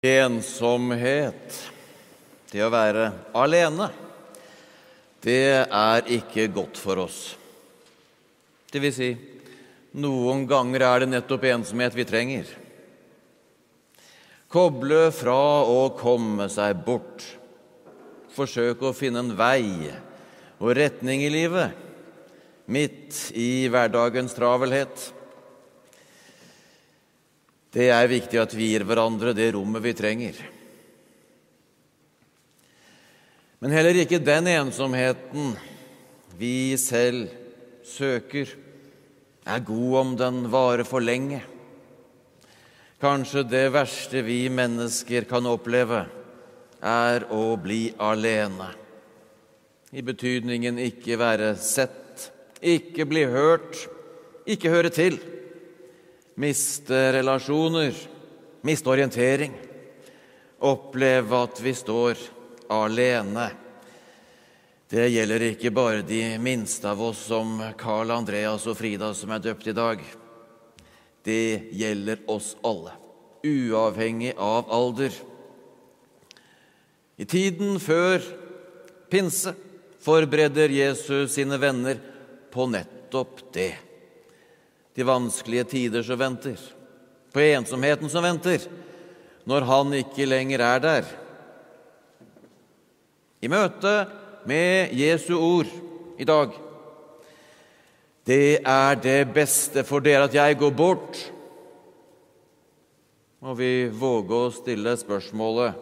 Ensomhet, det å være alene, det er ikke godt for oss. Det vil si, noen ganger er det nettopp ensomhet vi trenger. Koble fra å komme seg bort. Forsøke å finne en vei og retning i livet midt i hverdagens travelhet. Det er viktig at vi gir hverandre det rommet vi trenger. Men heller ikke den ensomheten vi selv søker, er god om den varer for lenge. Kanskje det verste vi mennesker kan oppleve, er å bli alene. I betydningen ikke være sett, ikke bli hørt, ikke høre til miste relasjoner, miste orientering, oppleve at vi står alene. Det gjelder ikke bare de minste av oss som Carl Andreas og Frida som er døpt i dag. Det gjelder oss alle, uavhengig av alder. I tiden før pinse forbereder Jesus sine venner på nettopp det de vanskelige tider som venter, på ensomheten som venter, når han ikke lenger er der. I møte med Jesu ord i dag Det er det beste for dere at jeg går bort. Må vi våge å stille spørsmålet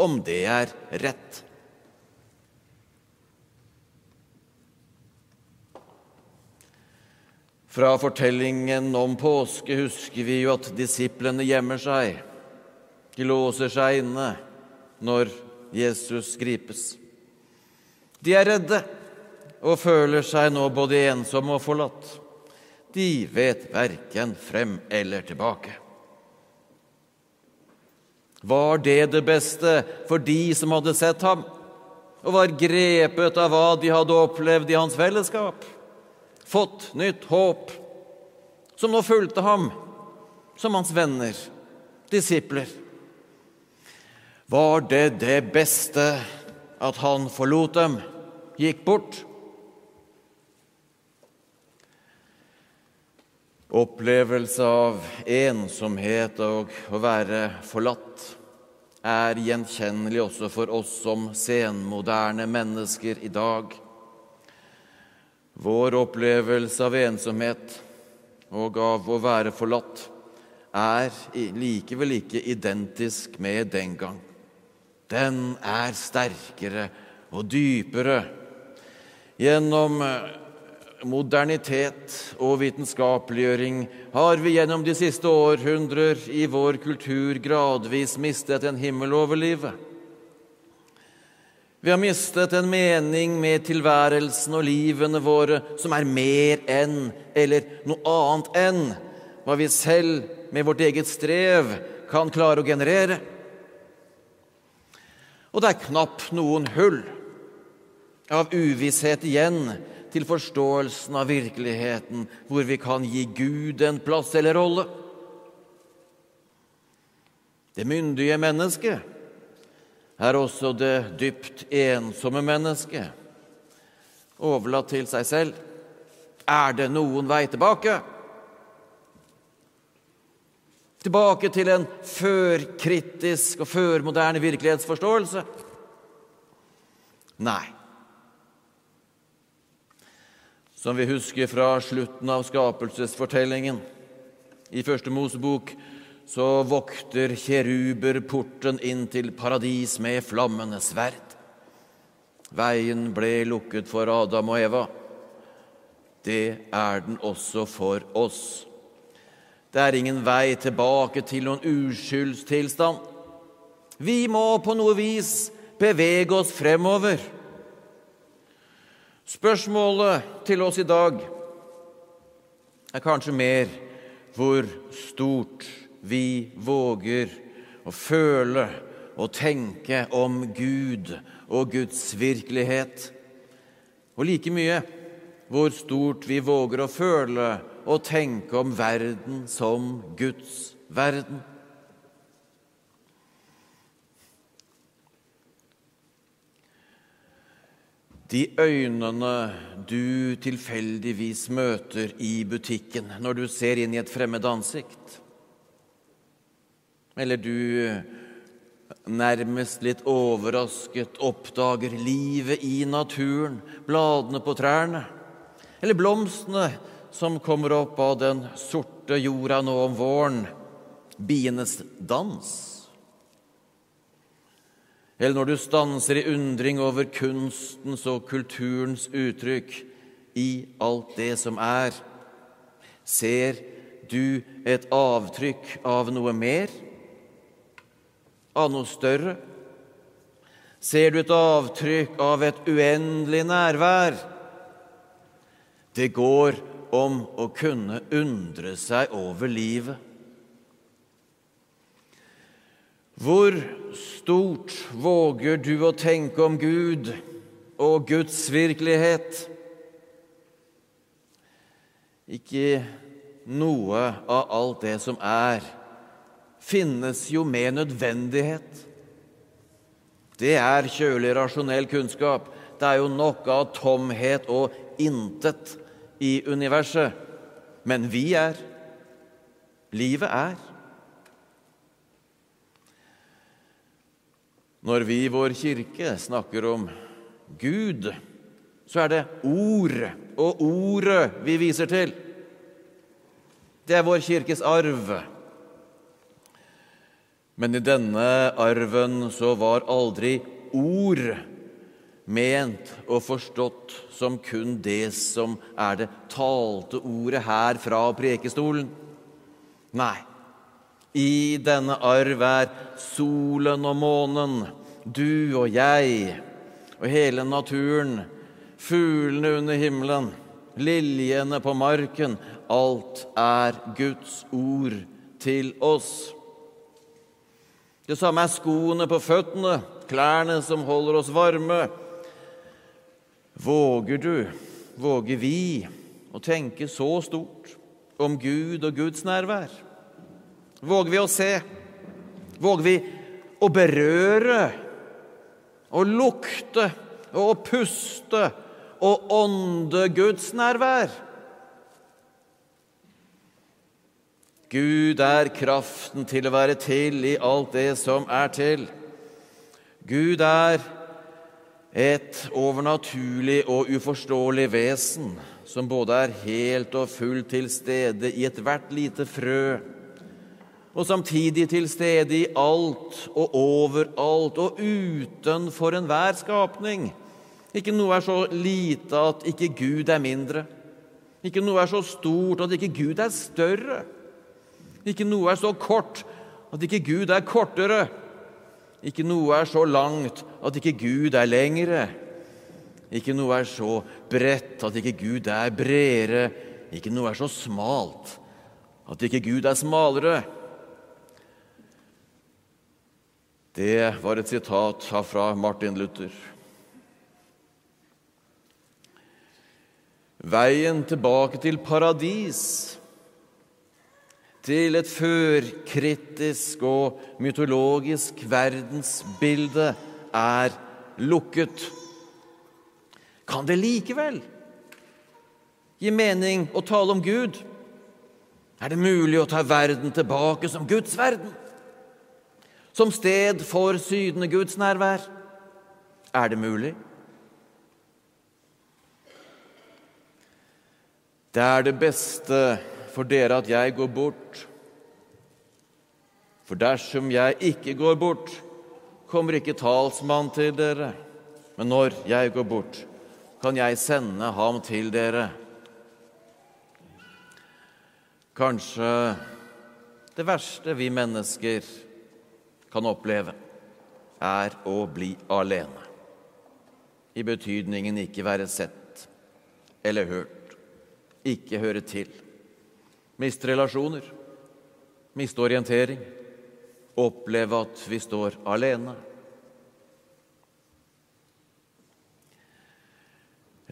om det er rett. Fra fortellingen om påske husker vi jo at disiplene gjemmer seg. De låser seg inne når Jesus gripes. De er redde og føler seg nå både ensomme og forlatt. De vet verken frem eller tilbake. Var det det beste for de som hadde sett ham, og var grepet av hva de hadde opplevd i hans fellesskap? Fått nytt håp, som nå fulgte ham som hans venner, disipler. Var det det beste at han forlot dem, gikk bort? Opplevelse av ensomhet og å være forlatt er gjenkjennelig også for oss som senmoderne mennesker i dag. Vår opplevelse av ensomhet og av å være forlatt er likevel ikke identisk med den gang. Den er sterkere og dypere. Gjennom eh, modernitet og vitenskapeliggjøring har vi gjennom de siste århundrer i vår kultur gradvis mistet en himmel over livet. Vi har mistet en mening med tilværelsen og livene våre som er mer enn eller noe annet enn hva vi selv med vårt eget strev kan klare å generere. Og det er knapt noen hull av uvisshet igjen til forståelsen av virkeligheten, hvor vi kan gi Gud en plass eller rolle. Det myndige mennesket er også det dypt ensomme mennesket overlatt til seg selv. Er det noen vei tilbake? Tilbake til en førkritisk og førmoderne virkelighetsforståelse? Nei. Som vi husker fra slutten av skapelsesfortellingen i Første Mosebok, så vokter kjeruber porten inn til paradis med flammende sverd. Veien ble lukket for Adam og Eva. Det er den også for oss. Det er ingen vei tilbake til noen uskyldstilstand. Vi må på noe vis bevege oss fremover. Spørsmålet til oss i dag er kanskje mer hvor stort vi våger å føle og tenke om Gud og Guds virkelighet. Og like mye hvor stort vi våger å føle og tenke om verden som Guds verden. De øynene du tilfeldigvis møter i butikken når du ser inn i et fremmed ansikt eller du nærmest litt overrasket oppdager livet i naturen, bladene på trærne. Eller blomstene som kommer opp av den sorte jorda nå om våren. Bienes dans. Eller når du stanser i undring over kunstens og kulturens uttrykk i alt det som er, ser du et avtrykk av noe mer? Av noe større? Ser du et avtrykk av et uendelig nærvær? Det går om å kunne undre seg over livet. Hvor stort våger du å tenke om Gud og Guds virkelighet? Ikke noe av alt det som er, finnes jo med nødvendighet. Det er kjølig, rasjonell kunnskap. Det er jo noe av tomhet og intet i universet. Men vi er. Livet er. Når vi i vår kirke snakker om Gud, så er det ord og ordet vi viser til. Det er vår kirkes arv. Men i denne arven så var aldri ord ment og forstått som kun det som er det talte ordet her fra prekestolen. Nei, i denne arv er solen og månen, du og jeg og hele naturen, fuglene under himmelen, liljene på marken Alt er Guds ord til oss. Det samme er skoene på føttene, klærne som holder oss varme. Våger du, våger vi, å tenke så stort om Gud og Guds nærvær? Våger vi å se? Våger vi å berøre og lukte og puste og ånde Guds nærvær? Gud er kraften til å være til i alt det som er til. Gud er et overnaturlig og uforståelig vesen som både er helt og fullt til stede i ethvert lite frø og samtidig til stede i alt og overalt og utenfor enhver skapning. Ikke noe er så lite at ikke Gud er mindre. Ikke noe er så stort at ikke Gud er større. Ikke noe er så kort at ikke Gud er kortere. Ikke noe er så langt at ikke Gud er lengre. Ikke noe er så bredt at ikke Gud er bredere. Ikke noe er så smalt at ikke Gud er smalere. Det var et sitat fra Martin Luther. Veien tilbake til paradis, til et førkritisk og mytologisk verdensbilde, er lukket. Kan det likevel gi mening å tale om Gud? Er det mulig å ta verden tilbake som Guds verden? som sted for sydende Guds nærvær? Er det mulig? Det er det beste for dere at jeg går bort. For dersom jeg ikke går bort, kommer ikke talsmann til dere. Men når jeg går bort, kan jeg sende ham til dere. Kanskje det verste vi mennesker kan oppleve, er å bli alene. I betydningen ikke være sett eller hørt, ikke høre til. Miste relasjoner, miste orientering, oppleve at vi står alene.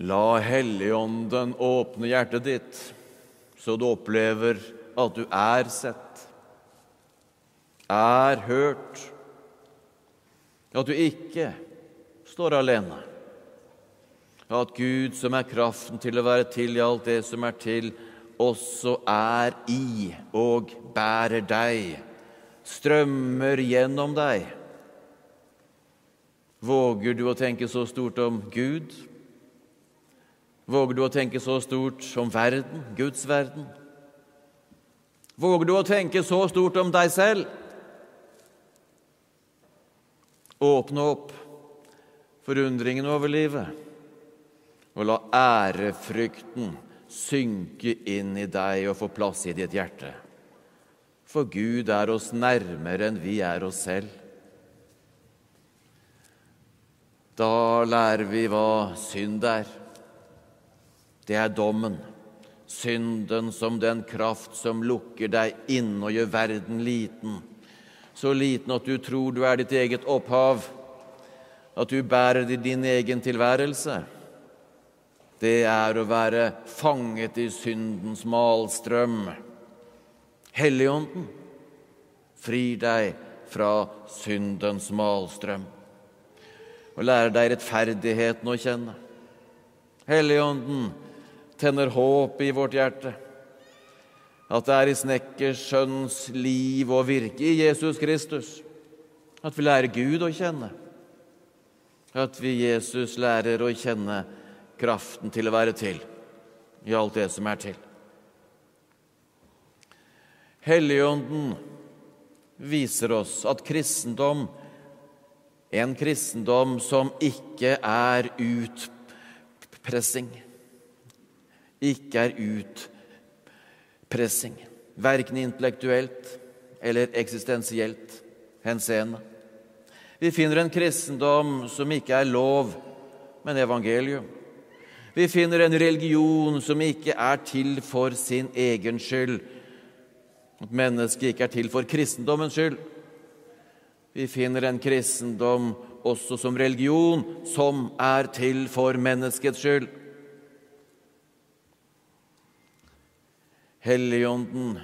La Helligånden åpne hjertet ditt, så du opplever at du er sett er hørt, at du ikke står alene. at Gud, som er kraften til å være til i alt det som er til, også er i og bærer deg, strømmer gjennom deg. Våger du å tenke så stort om Gud? Våger du å tenke så stort om verden, Guds verden? Våger du å tenke så stort om deg selv? Åpne opp forundringen over livet og la ærefrykten synke inn i deg og få plass i ditt hjerte. For Gud er oss nærmere enn vi er oss selv. Da lærer vi hva synd er. Det er dommen. Synden som den kraft som lukker deg inne og gjør verden liten. Så liten at du tror du er ditt eget opphav, at du bærer din egen tilværelse. Det er å være fanget i syndens malstrøm. Helligånden frir deg fra syndens malstrøm og lærer deg rettferdigheten å kjenne. Helligånden tenner håp i vårt hjerte. At det er i snekkers sønns liv og virke i Jesus Kristus at vi lærer Gud å kjenne. At vi Jesus lærer å kjenne kraften til å være til i alt det som er til. Helligånden viser oss at kristendom, en kristendom som ikke er utpressing, ikke er utpressing, verken intellektuelt eller eksistensielt henseende. Vi finner en kristendom som ikke er lov, men evangelium. Vi finner en religion som ikke er til for sin egen skyld, at mennesket ikke er til for kristendommens skyld. Vi finner en kristendom også som religion som er til for menneskets skyld. Helligånden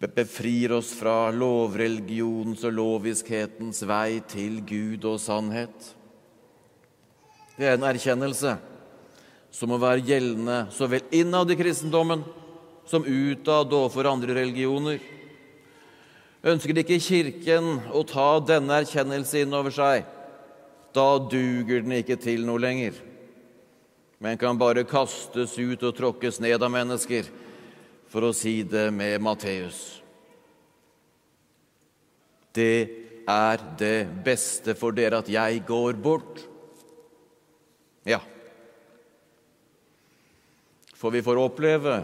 befrir oss fra lovreligionens og loviskhetens vei til Gud og sannhet. Det er en erkjennelse som må være gjeldende så vel innad i kristendommen som utad overfor andre religioner. Ønsker ikke Kirken å ta denne erkjennelse inn over seg, da duger den ikke til noe lenger, men kan bare kastes ut og tråkkes ned av mennesker, for å si det med Matteus. Det er det beste for dere at jeg går bort. Ja, for vi får oppleve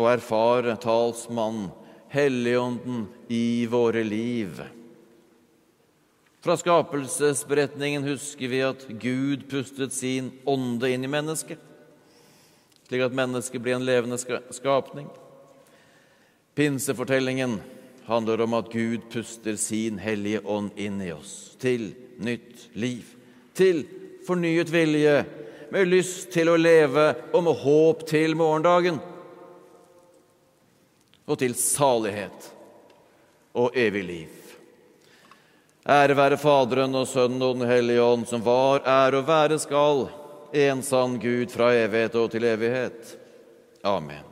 og erfare talsmann Helligånden i våre liv. Fra skapelsesberetningen husker vi at Gud pustet sin ånde inn i mennesket, slik at mennesket blir en levende skapning. Pinsefortellingen handler om at Gud puster sin hellige ånd inn i oss, til nytt liv, til fornyet vilje, med lyst til å leve og med håp til morgendagen og til salighet og evig liv. Ære være Faderen og Sønnen og Den hellige ånd, som var, er og være skal, en sann Gud fra evighet og til evighet. Amen.